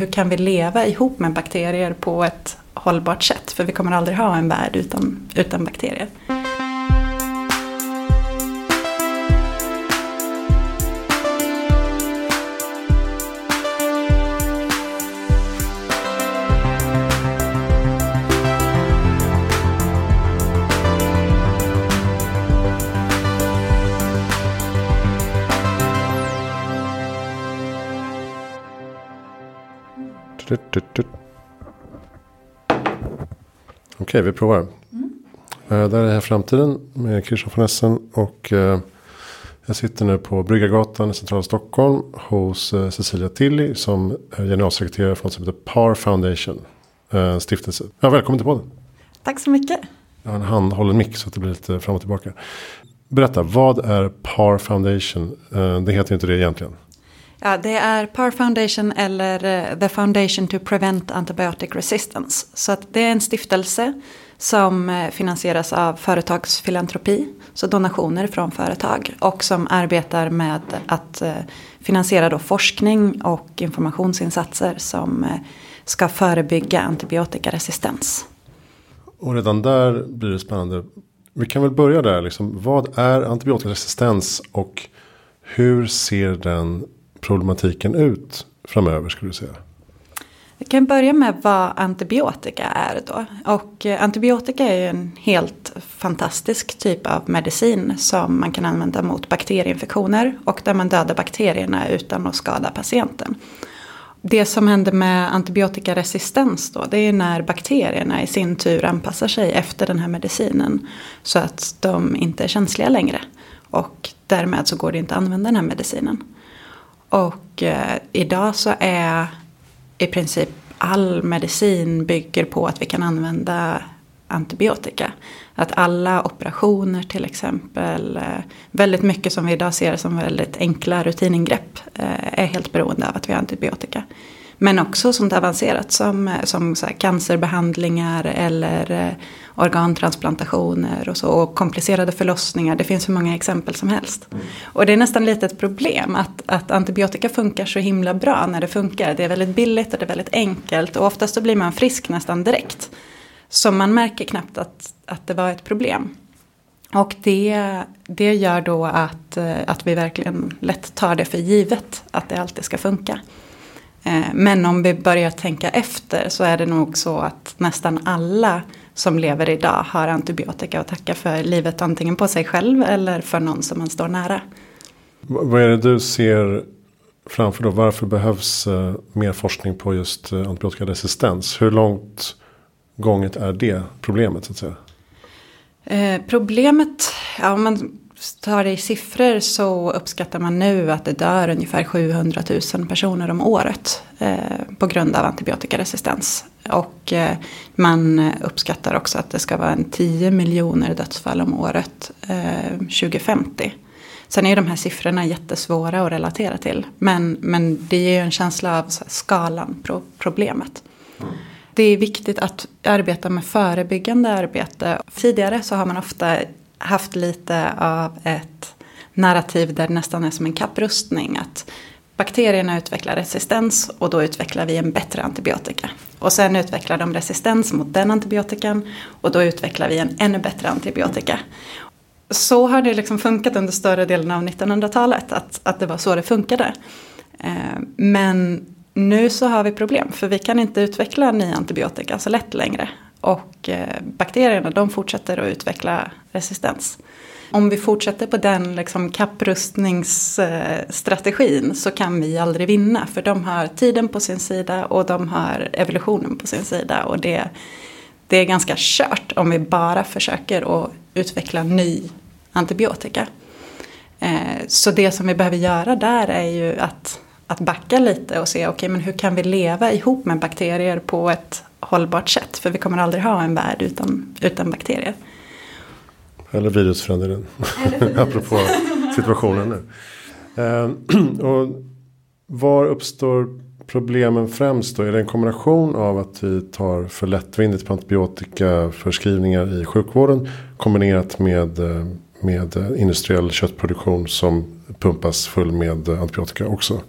hur kan vi leva ihop med bakterier på ett hållbart sätt? För vi kommer aldrig ha en värld utan, utan bakterier. Okej, vi provar. Mm. Uh, där är här framtiden med Christian von Essen. Och uh, jag sitter nu på Bryggargatan i centrala Stockholm. Hos uh, Cecilia Tilly som är generalsekreterare för något som heter Par Foundation. Stiftelse. Ja, välkommen till podden. Tack så mycket. Jag har en handhållen mick så att det blir lite fram och tillbaka. Berätta, vad är Par Foundation? det heter inte det egentligen. Ja, det är Par Foundation eller eh, The Foundation to Prevent Antibiotic Resistance. Så att det är en stiftelse som eh, finansieras av företagsfilantropi, så donationer från företag. Och som arbetar med att eh, finansiera då forskning och informationsinsatser som ska förebygga antibiotikaresistens. Och redan där blir det spännande. Vi kan väl börja där. Liksom. Vad är antibiotikaresistens och hur ser den problematiken ut framöver skulle du säga? Vi kan börja med vad antibiotika är då. Och eh, antibiotika är ju en helt fantastisk typ av medicin som man kan använda mot bakterieinfektioner och där man dödar bakterierna utan att skada patienten. Det som händer med antibiotikaresistens då, det är när bakterierna i sin tur anpassar sig efter den här medicinen så att de inte är känsliga längre. Och därmed så går det inte att använda den här medicinen. Och eh, idag så är i princip all medicin bygger på att vi kan använda antibiotika. Att alla operationer till exempel, eh, väldigt mycket som vi idag ser som väldigt enkla rutiningrepp eh, är helt beroende av att vi har antibiotika. Men också sånt avancerat som, eh, som så cancerbehandlingar eller eh, organtransplantationer och så. Och komplicerade förlossningar. Det finns hur många exempel som helst. Mm. Och det är nästan lite ett problem att, att antibiotika funkar så himla bra när det funkar. Det är väldigt billigt och det är väldigt enkelt. Och oftast så blir man frisk nästan direkt. Så man märker knappt att, att det var ett problem. Och det, det gör då att, eh, att vi verkligen lätt tar det för givet att det alltid ska funka. Eh, men om vi börjar tänka efter så är det nog så att nästan alla som lever idag har antibiotika att tacka för livet antingen på sig själv eller för någon som man står nära. Vad är det du ser framför då? Varför behövs eh, mer forskning på just eh, antibiotikaresistens? Hur långt gånget är det problemet så att säga? Eh, problemet, ja, om man tar det i siffror så uppskattar man nu att det dör ungefär 700 000 personer om året eh, på grund av antibiotikaresistens. Och eh, man uppskattar också att det ska vara en 10 miljoner dödsfall om året eh, 2050. Sen är de här siffrorna jättesvåra att relatera till. Men, men det ger ju en känsla av skalan på problemet. Mm. Det är viktigt att arbeta med förebyggande arbete. Tidigare så har man ofta haft lite av ett narrativ där det nästan är som en kapprustning. Att bakterierna utvecklar resistens och då utvecklar vi en bättre antibiotika. Och sen utvecklar de resistens mot den antibiotikan och då utvecklar vi en ännu bättre antibiotika. Så har det liksom funkat under större delen av 1900-talet, att, att det var så det funkade. Eh, men nu så har vi problem, för vi kan inte utveckla ny antibiotika så lätt längre. Och eh, bakterierna de fortsätter att utveckla resistens. Om vi fortsätter på den liksom kapprustningsstrategin eh, så kan vi aldrig vinna. För de har tiden på sin sida och de har evolutionen på sin sida. Och det, det är ganska kört om vi bara försöker att utveckla ny antibiotika. Eh, så det som vi behöver göra där är ju att, att backa lite och se okay, men hur kan vi leva ihop med bakterier på ett hållbart sätt. För vi kommer aldrig ha en värld utan, utan bakterier. Eller virus för den Apropå situationen nu. Eh, och var uppstår problemen främst då? Är det en kombination av att vi tar för lättvindigt på antibiotikaförskrivningar i sjukvården. Kombinerat med, eh, med industriell köttproduktion som pumpas full med antibiotika också.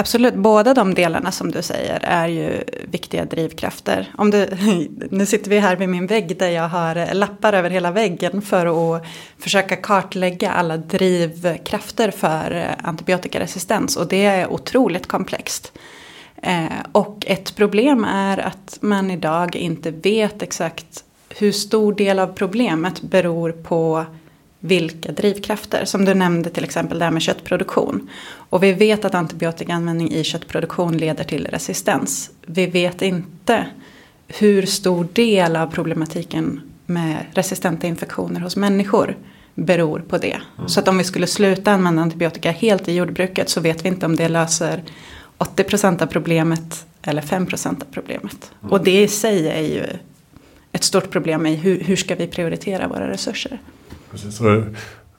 Absolut, båda de delarna som du säger är ju viktiga drivkrafter. Om du, nu sitter vi här vid min vägg där jag har lappar över hela väggen för att försöka kartlägga alla drivkrafter för antibiotikaresistens och det är otroligt komplext. Eh, och ett problem är att man idag inte vet exakt hur stor del av problemet beror på vilka drivkrafter. Som du nämnde till exempel det här med köttproduktion. Och vi vet att antibiotikaanvändning i köttproduktion leder till resistens. Vi vet inte hur stor del av problematiken med resistenta infektioner hos människor beror på det. Mm. Så att om vi skulle sluta använda antibiotika helt i jordbruket så vet vi inte om det löser 80% av problemet eller 5% av problemet. Mm. Och det i sig är ju ett stort problem i hur, hur ska vi prioritera våra resurser. Precis. Eh,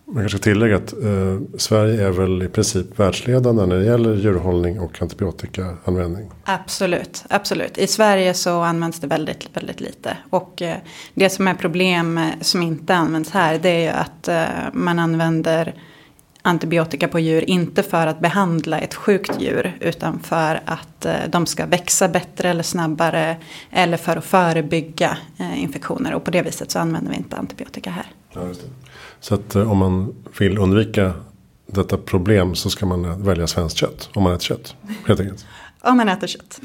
man kanske ska tillägga att eh, Sverige är väl i princip världsledande när det gäller djurhållning och antibiotikaanvändning. Absolut, absolut. I Sverige så används det väldigt, väldigt lite. Och eh, det som är problem som inte används här det är ju att eh, man använder antibiotika på djur inte för att behandla ett sjukt djur utan för att eh, de ska växa bättre eller snabbare eller för att förebygga eh, infektioner och på det viset så använder vi inte antibiotika här. Ja, så att eh, om man vill undvika detta problem så ska man välja svenskt kött om man äter kött helt enkelt. Om man äter kött.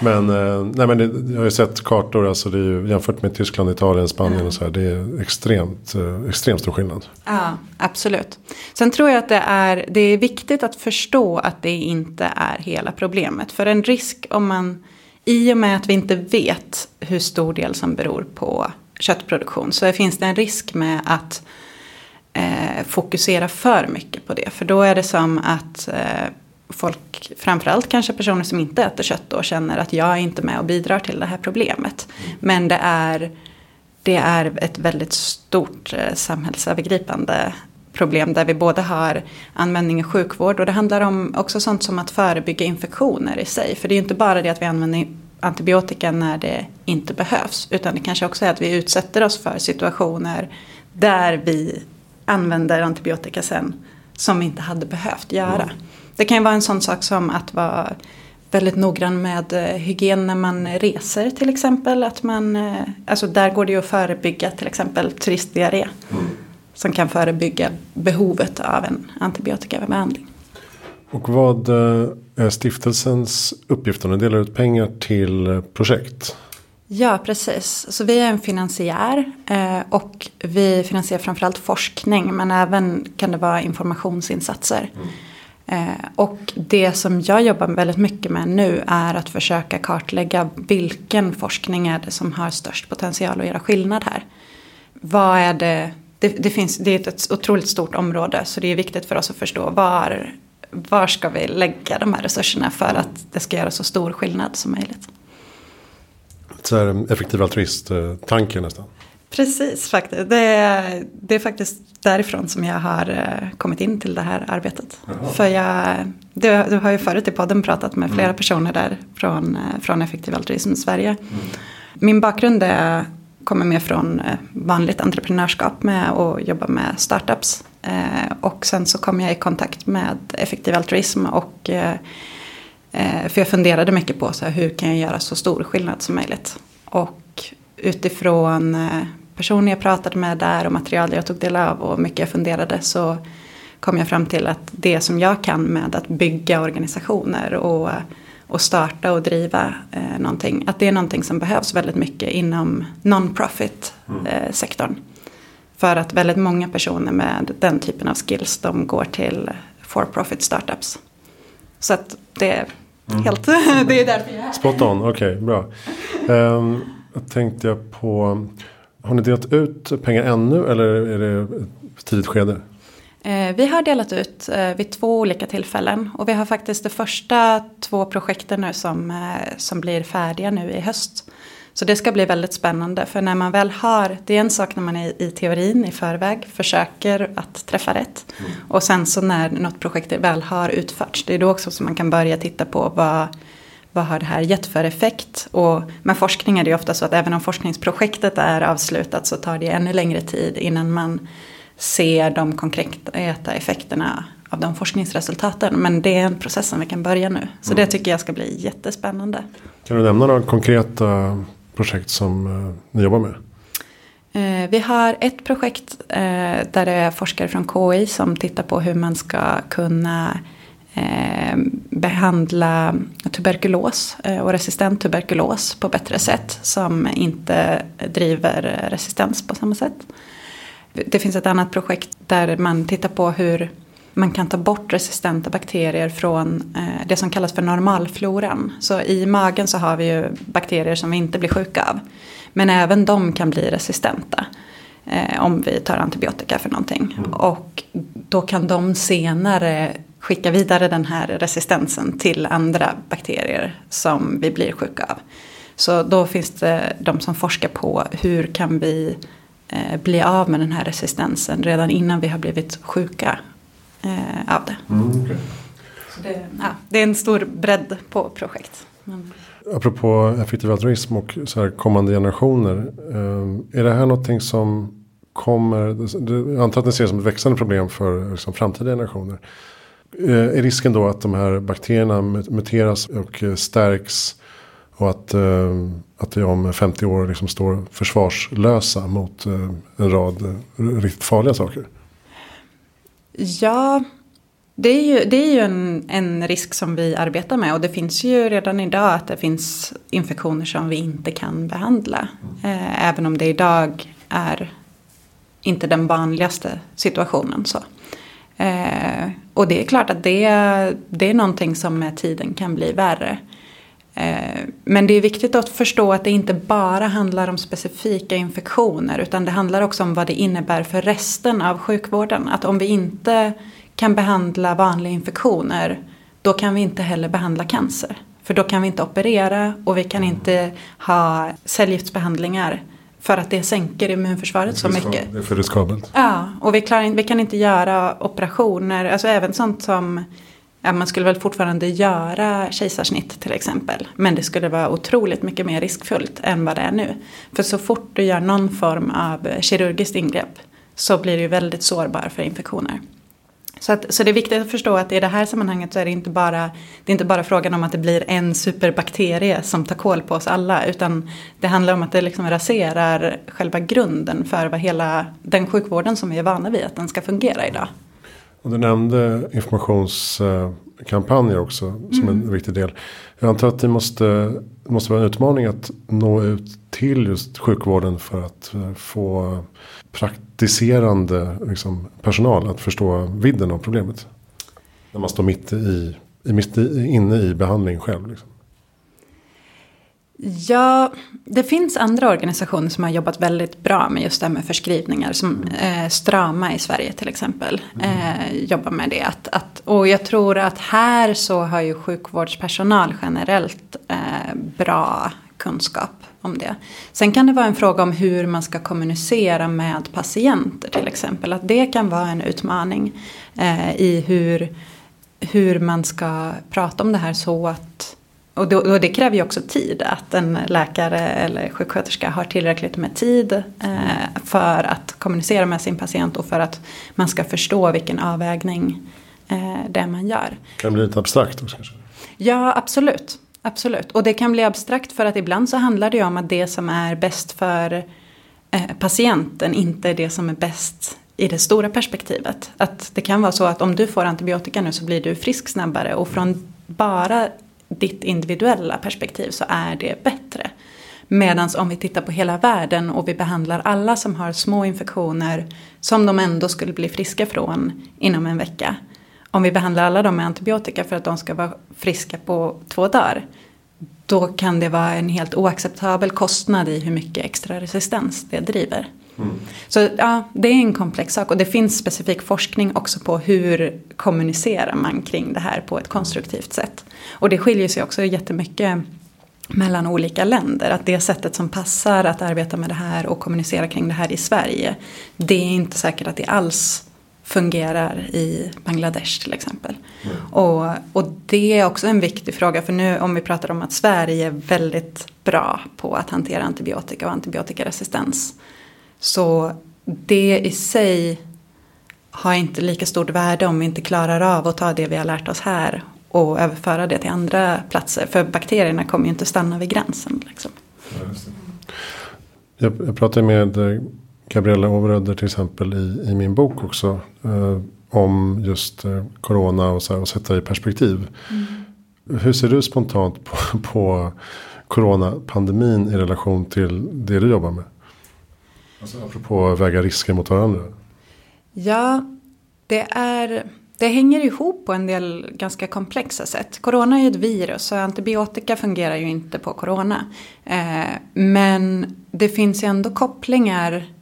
Men, eh, nej, men det, jag har ju sett kartor, alltså det är ju, jämfört med Tyskland, Italien, Spanien och så här. Det är extremt, eh, extremt stor skillnad. Ja, absolut. Sen tror jag att det är, det är viktigt att förstå att det inte är hela problemet. För en risk om man, i och med att vi inte vet hur stor del som beror på köttproduktion. Så finns det en risk med att eh, fokusera för mycket på det. För då är det som att eh, folk, framförallt kanske personer som inte äter kött då känner att jag är inte med och bidrar till det här problemet. Men det är, det är ett väldigt stort eh, samhällsövergripande problem där vi både har användning i sjukvård och det handlar om också sånt som att förebygga infektioner i sig. För det är ju inte bara det att vi använder antibiotika när det inte behövs utan det kanske också är att vi utsätter oss för situationer där vi använder antibiotika sen som vi inte hade behövt göra. Mm. Det kan ju vara en sån sak som att vara väldigt noggrann med eh, hygien när man reser till exempel. Att man, eh, alltså där går det ju att förebygga till exempel turistdiarré. Mm. Som kan förebygga behovet av en antibiotikabehandling. Och vad eh, stiftelsens uppgift? Ni delar ut pengar till projekt. Ja, precis. Så vi är en finansiär och vi finansierar framförallt forskning men även kan det vara informationsinsatser. Mm. Eh, och det som jag jobbar väldigt mycket med nu är att försöka kartlägga vilken forskning är det som har störst potential att göra skillnad här. Vad är det, det, det finns, det är ett otroligt stort område så det är viktigt för oss att förstå var, var ska vi lägga de här resurserna för att det ska göra så stor skillnad som möjligt. Så här effektiv altruist-tanke nästan. Precis faktiskt. Det är, det är faktiskt därifrån som jag har eh, kommit in till det här arbetet. Jaha. För jag, du, du, har ju förut i podden pratat med flera mm. personer där från, eh, från Effektiv Altruism Sverige. Mm. Min bakgrund är, kommer mer från eh, vanligt entreprenörskap med att jobba med startups. Och sen så kom jag i kontakt med Effektiv Altruism och för jag funderade mycket på så här, hur kan jag göra så stor skillnad som möjligt. Och utifrån personer jag pratade med där och material jag tog del av och mycket jag funderade så kom jag fram till att det som jag kan med att bygga organisationer och, och starta och driva eh, någonting, att det är någonting som behövs väldigt mycket inom non-profit mm. eh. För att väldigt många personer med den typen av skills de går till for-profit startups. Så att det är mm. helt, det är därför jag är här. Spot on, okej, okay, bra. Um, jag tänkte jag på har ni delat ut pengar ännu eller är det ett tidigt skede? Eh, vi har delat ut eh, vid två olika tillfällen och vi har faktiskt de första två projekten nu som, eh, som blir färdiga nu i höst. Så det ska bli väldigt spännande för när man väl har, det är en sak när man är i teorin i förväg försöker att träffa rätt. Mm. Och sen så när något projekt väl har utförts, det är då också som man kan börja titta på vad vad har det här gett för effekt? Och med forskning är det ju ofta så att även om forskningsprojektet är avslutat så tar det ännu längre tid innan man ser de konkreta effekterna av de forskningsresultaten. Men det är en process som vi kan börja nu. Så mm. det tycker jag ska bli jättespännande. Kan du nämna några konkreta projekt som eh, ni jobbar med? Eh, vi har ett projekt eh, där det är forskare från KI som tittar på hur man ska kunna eh, behandla tuberkulos eh, och resistent tuberkulos på bättre sätt som inte driver resistens på samma sätt. Det finns ett annat projekt där man tittar på hur man kan ta bort resistenta bakterier från eh, det som kallas för normalfloran. Så i magen så har vi ju bakterier som vi inte blir sjuka av. Men även de kan bli resistenta eh, om vi tar antibiotika för någonting. Mm. Och då kan de senare skicka vidare den här resistensen till andra bakterier som vi blir sjuka av. Så då finns det de som forskar på hur kan vi eh, bli av med den här resistensen redan innan vi har blivit sjuka eh, av det. Mm, okay. det, ja, det är en stor bredd på projekt. Men... Apropå effektiv altruism och så här kommande generationer. Eh, är det här någonting som kommer, jag antar att ni ser det som ett växande problem för liksom, framtida generationer. Eh, är risken då att de här bakterierna muteras och eh, stärks och att, eh, att det om 50 år liksom står försvarslösa mot en rad riktigt farliga saker? Ja, det är ju, det är ju en, en risk som vi arbetar med. Och det finns ju redan idag att det finns infektioner som vi inte kan behandla. Eh, även om det idag är inte den vanligaste situationen. Så. Eh, och det är klart att det, det är någonting som med tiden kan bli värre. Eh, men det är viktigt att förstå att det inte bara handlar om specifika infektioner utan det handlar också om vad det innebär för resten av sjukvården. Att om vi inte kan behandla vanliga infektioner då kan vi inte heller behandla cancer. För då kan vi inte operera och vi kan inte ha cellgiftsbehandlingar för att det sänker immunförsvaret så mycket. Det är för riskabelt. Ja, och vi, klarar, vi kan inte göra operationer, alltså även sånt som Ja, man skulle väl fortfarande göra kejsarsnitt till exempel. Men det skulle vara otroligt mycket mer riskfullt än vad det är nu. För så fort du gör någon form av kirurgiskt ingrepp så blir du väldigt sårbar för infektioner. Så, att, så det är viktigt att förstå att i det här sammanhanget så är det inte bara, det är inte bara frågan om att det blir en superbakterie som tar koll på oss alla. Utan det handlar om att det liksom raserar själva grunden för vad hela den sjukvården som vi är vana vid att den ska fungera idag. Och du nämnde informationskampanjer också som mm. en viktig del. Jag antar att det måste, måste vara en utmaning att nå ut till just sjukvården för att eh, få praktiserande liksom, personal att förstå vidden av problemet. När man står mitt i, mitt i, inne i behandling själv. Liksom. Ja, det finns andra organisationer som har jobbat väldigt bra med just det här med förskrivningar. Som eh, Strama i Sverige till exempel. Eh, jobbar med det. Att, att, och jag tror att här så har ju sjukvårdspersonal generellt eh, bra kunskap om det. Sen kan det vara en fråga om hur man ska kommunicera med patienter till exempel. Att det kan vara en utmaning eh, i hur, hur man ska prata om det här så att och, då, och det kräver ju också tid att en läkare eller sjuksköterska har tillräckligt med tid eh, för att kommunicera med sin patient och för att man ska förstå vilken avvägning eh, det man gör. Kan det bli lite abstrakt också kanske? Ja, absolut. Absolut. Och det kan bli abstrakt för att ibland så handlar det ju om att det som är bäst för eh, patienten inte är det som är bäst i det stora perspektivet. Att det kan vara så att om du får antibiotika nu så blir du frisk snabbare och från bara ditt individuella perspektiv så är det bättre. Medan om vi tittar på hela världen och vi behandlar alla som har små infektioner som de ändå skulle bli friska från inom en vecka. Om vi behandlar alla dem med antibiotika för att de ska vara friska på två dagar. Då kan det vara en helt oacceptabel kostnad i hur mycket extra resistens det driver. Mm. Så ja, det är en komplex sak och det finns specifik forskning också på hur kommunicerar man kring det här på ett konstruktivt sätt. Och det skiljer sig också jättemycket mellan olika länder. Att det sättet som passar att arbeta med det här och kommunicera kring det här i Sverige. Det är inte säkert att det alls fungerar i Bangladesh till exempel. Mm. Och, och det är också en viktig fråga för nu om vi pratar om att Sverige är väldigt bra på att hantera antibiotika och antibiotikaresistens. Så det i sig har inte lika stort värde om vi inte klarar av att ta det vi har lärt oss här och överföra det till andra platser. För bakterierna kommer ju inte stanna vid gränsen. Liksom. Jag, jag pratade med Gabriella Overöder till exempel i, i min bok också. Eh, om just eh, corona och, så här, och sätta i perspektiv. Mm. Hur ser du spontant på, på coronapandemin i relation till det du jobbar med? Alltså apropå att väga risker mot varandra. Ja, det är... Det hänger ihop på en del ganska komplexa sätt. Corona är ju ett virus och antibiotika fungerar ju inte på corona. Eh, men det finns ju ändå kopplingar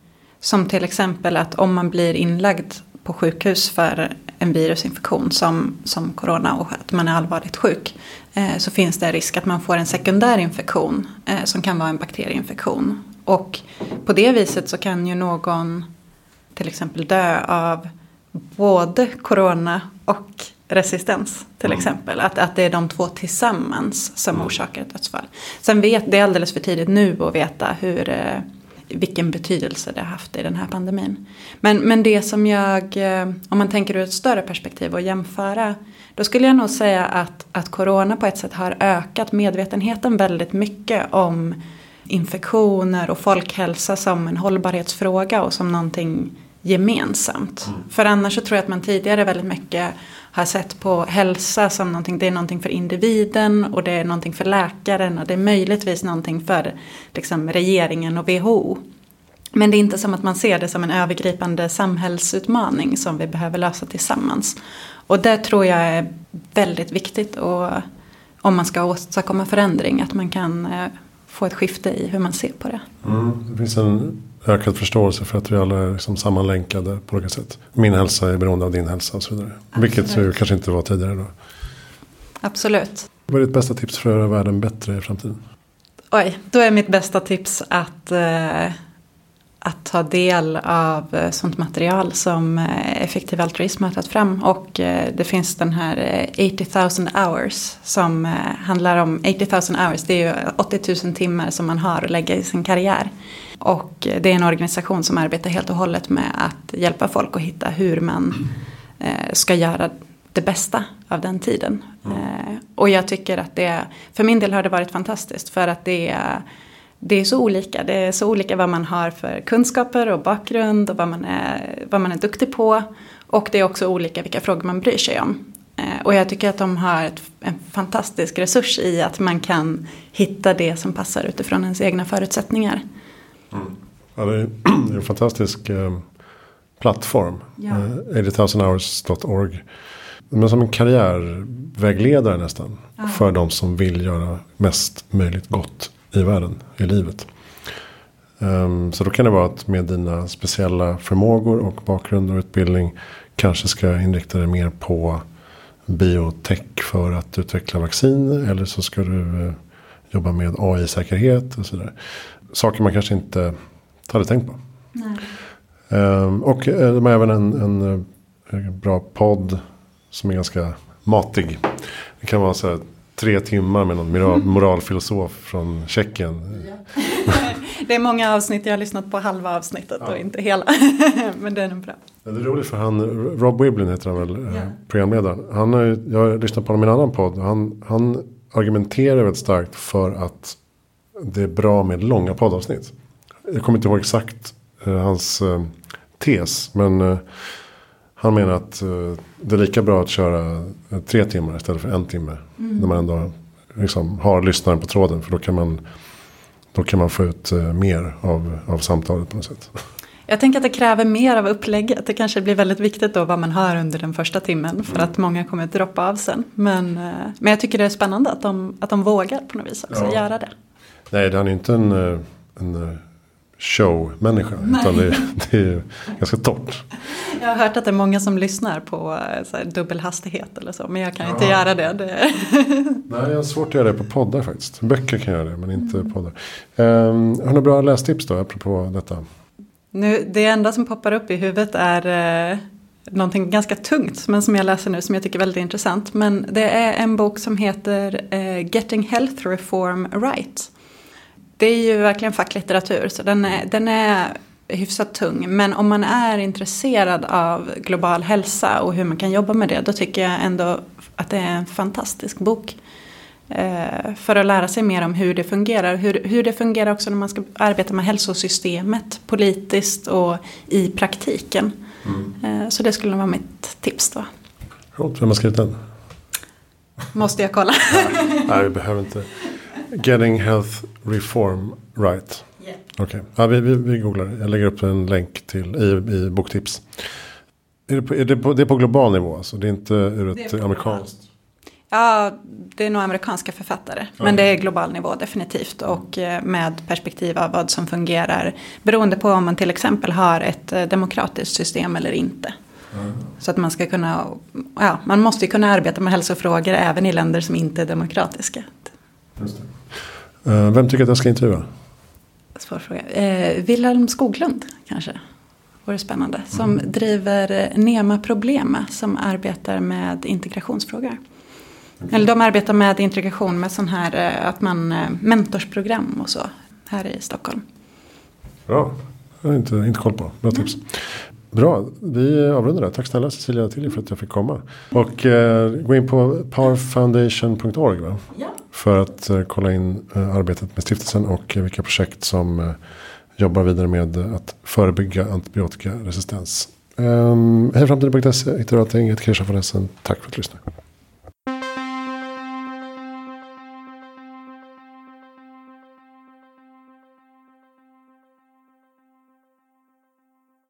som till exempel att om man blir inlagd på sjukhus för en virusinfektion som, som corona och att man är allvarligt sjuk eh, så finns det en risk att man får en sekundär infektion eh, som kan vara en bakterieinfektion. Och på det viset så kan ju någon till exempel dö av både corona och resistens till mm. exempel. Att, att det är de två tillsammans som mm. orsakar ett dödsfall. Sen vet det är alldeles för tidigt nu att veta hur, eh, vilken betydelse det har haft i den här pandemin. Men, men det som jag, eh, om man tänker ur ett större perspektiv och jämföra. Då skulle jag nog säga att, att corona på ett sätt har ökat medvetenheten väldigt mycket om infektioner och folkhälsa som en hållbarhetsfråga och som någonting gemensamt. Mm. För annars så tror jag att man tidigare väldigt mycket har sett på hälsa som någonting, det är någonting för individen och det är någonting för läkaren och det är möjligtvis någonting för liksom, regeringen och WHO. Men det är inte som att man ser det som en övergripande samhällsutmaning som vi behöver lösa tillsammans. Och det tror jag är väldigt viktigt och, om man ska åstadkomma förändring, att man kan eh, få ett skifte i hur man ser på det. Mm. Det finns en ökad förståelse för att vi alla är liksom sammanlänkade på olika sätt. Min hälsa är beroende av din hälsa och så vidare. Absolut. Vilket ju kanske inte var tidigare då. Absolut. Vad är ditt bästa tips för att göra världen bättre i framtiden? Oj, då är mitt bästa tips att eh, att ta del av eh, sånt material som eh, Effektiv Altruism har tagit fram. Och eh, det finns den här 80 000 hours som handlar om 80 000 hours. Det är ju 80 000 timmar som man har att lägga i sin karriär. Och det är en organisation som arbetar helt och hållet med att hjälpa folk att hitta hur man ska göra det bästa av den tiden. Mm. Och jag tycker att det, för min del har det varit fantastiskt för att det är det är så olika. Det är så olika vad man har för kunskaper och bakgrund och vad man är, vad man är duktig på. Och det är också olika vilka frågor man bryr sig om. Eh, och jag tycker att de har ett, en fantastisk resurs i att man kan hitta det som passar utifrån ens egna förutsättningar. Mm. Ja, det är en fantastisk eh, plattform. Ja. Eh, 80000hours.org. Men som en karriärvägledare nästan. Ja. För de som vill göra mest möjligt gott i världen, i livet. Um, så då kan det vara att med dina speciella förmågor och bakgrund och utbildning kanske ska inrikta dig mer på biotech för att utveckla vaccin. Eller så ska du uh, jobba med AI-säkerhet och sådär. Saker man kanske inte hade tänkt på. Um, och uh, de har även en, en, en, eh, bra podd som är ganska matig. Det kan vara så här tre timmar med någon moral, moralfilosof från Tjeckien. Ja. det är många avsnitt, jag har lyssnat på halva avsnittet ja. och inte hela. Men den är bra. Ja, det är roligt för han, Rob Wiblin heter han väl, ja. programledaren. Han har, jag har lyssnat på honom i en annan podd. Han, han argumenterar väldigt starkt för att det är bra med långa poddavsnitt. Jag kommer inte ihåg exakt eh, hans eh, tes. Men eh, han menar att uh, det är lika bra att köra uh, tre timmar istället för en timme. Mm. När man ändå liksom, har lyssnaren på tråden. För då kan man, då kan man få ut uh, mer av, av samtalet på något sätt. Jag tänker att det kräver mer av upplägget. Det kanske blir väldigt viktigt då vad man hör under den första timmen. För mm. att många kommer att droppa av sen. Men, men jag tycker det är spännande att de, att de vågar på något vis också ja. göra det. Nej, det är inte en, en showmänniska. Utan det, det är ganska torrt. Jag har hört att det är många som lyssnar på eh, så här, dubbelhastighet eller så. Men jag kan ja. inte göra det. det. Nej, jag har svårt att göra det på poddar faktiskt. Böcker kan jag göra det, men inte mm. poddar. Um, har du bra lästips då, apropå detta? Nu, det enda som poppar upp i huvudet är eh, någonting ganska tungt. Men som jag läser nu som jag tycker är väldigt intressant. Men det är en bok som heter eh, Getting Health Reform Right det är ju verkligen facklitteratur. Så den är, den är hyfsat tung. Men om man är intresserad av global hälsa och hur man kan jobba med det. Då tycker jag ändå att det är en fantastisk bok. Eh, för att lära sig mer om hur det fungerar. Hur, hur det fungerar också när man ska arbeta med hälsosystemet politiskt och i praktiken. Mm. Eh, så det skulle vara mitt tips då. Vem har skrivit den? Måste jag kolla? Nej, vi behöver inte. Getting Health Reform Right. Yeah. Okej, okay. ja, vi, vi, vi googlar. Jag lägger upp en länk till i, i boktips. Är det, på, är det, på, det är på global nivå alltså? Det är inte ur ett amerikanskt? Ja, det är nog amerikanska författare. Men det är global nivå definitivt. Och eh, med perspektiv av vad som fungerar. Beroende på om man till exempel har ett eh, demokratiskt system eller inte. Mm. Så att man ska kunna, ja, man måste ju kunna arbeta med hälsofrågor även i länder som inte är demokratiska. Uh, vem tycker att jag ska intervjua? Svår fråga. Eh, Wilhelm Skoglund kanske. Vore spännande. Som mm. driver Nema Problema som arbetar med integrationsfrågor. Eller de arbetar med integration med sån här att man mentorsprogram och så här i Stockholm. Bra, jag har inte, inte koll på. Bra tips. Bra, vi avrundar där. Tack snälla Cecilia Tilly för att jag fick komma. Och eh, gå in på powerfoundation.org va? Ja. För att eh, kolla in eh, arbetet med stiftelsen och vilka projekt som eh, jobbar vidare med att förebygga antibiotikaresistens. Um, hej framtiden.se, hittar du allting. Jag heter Christian von Essen. Tack för att du lyssnade.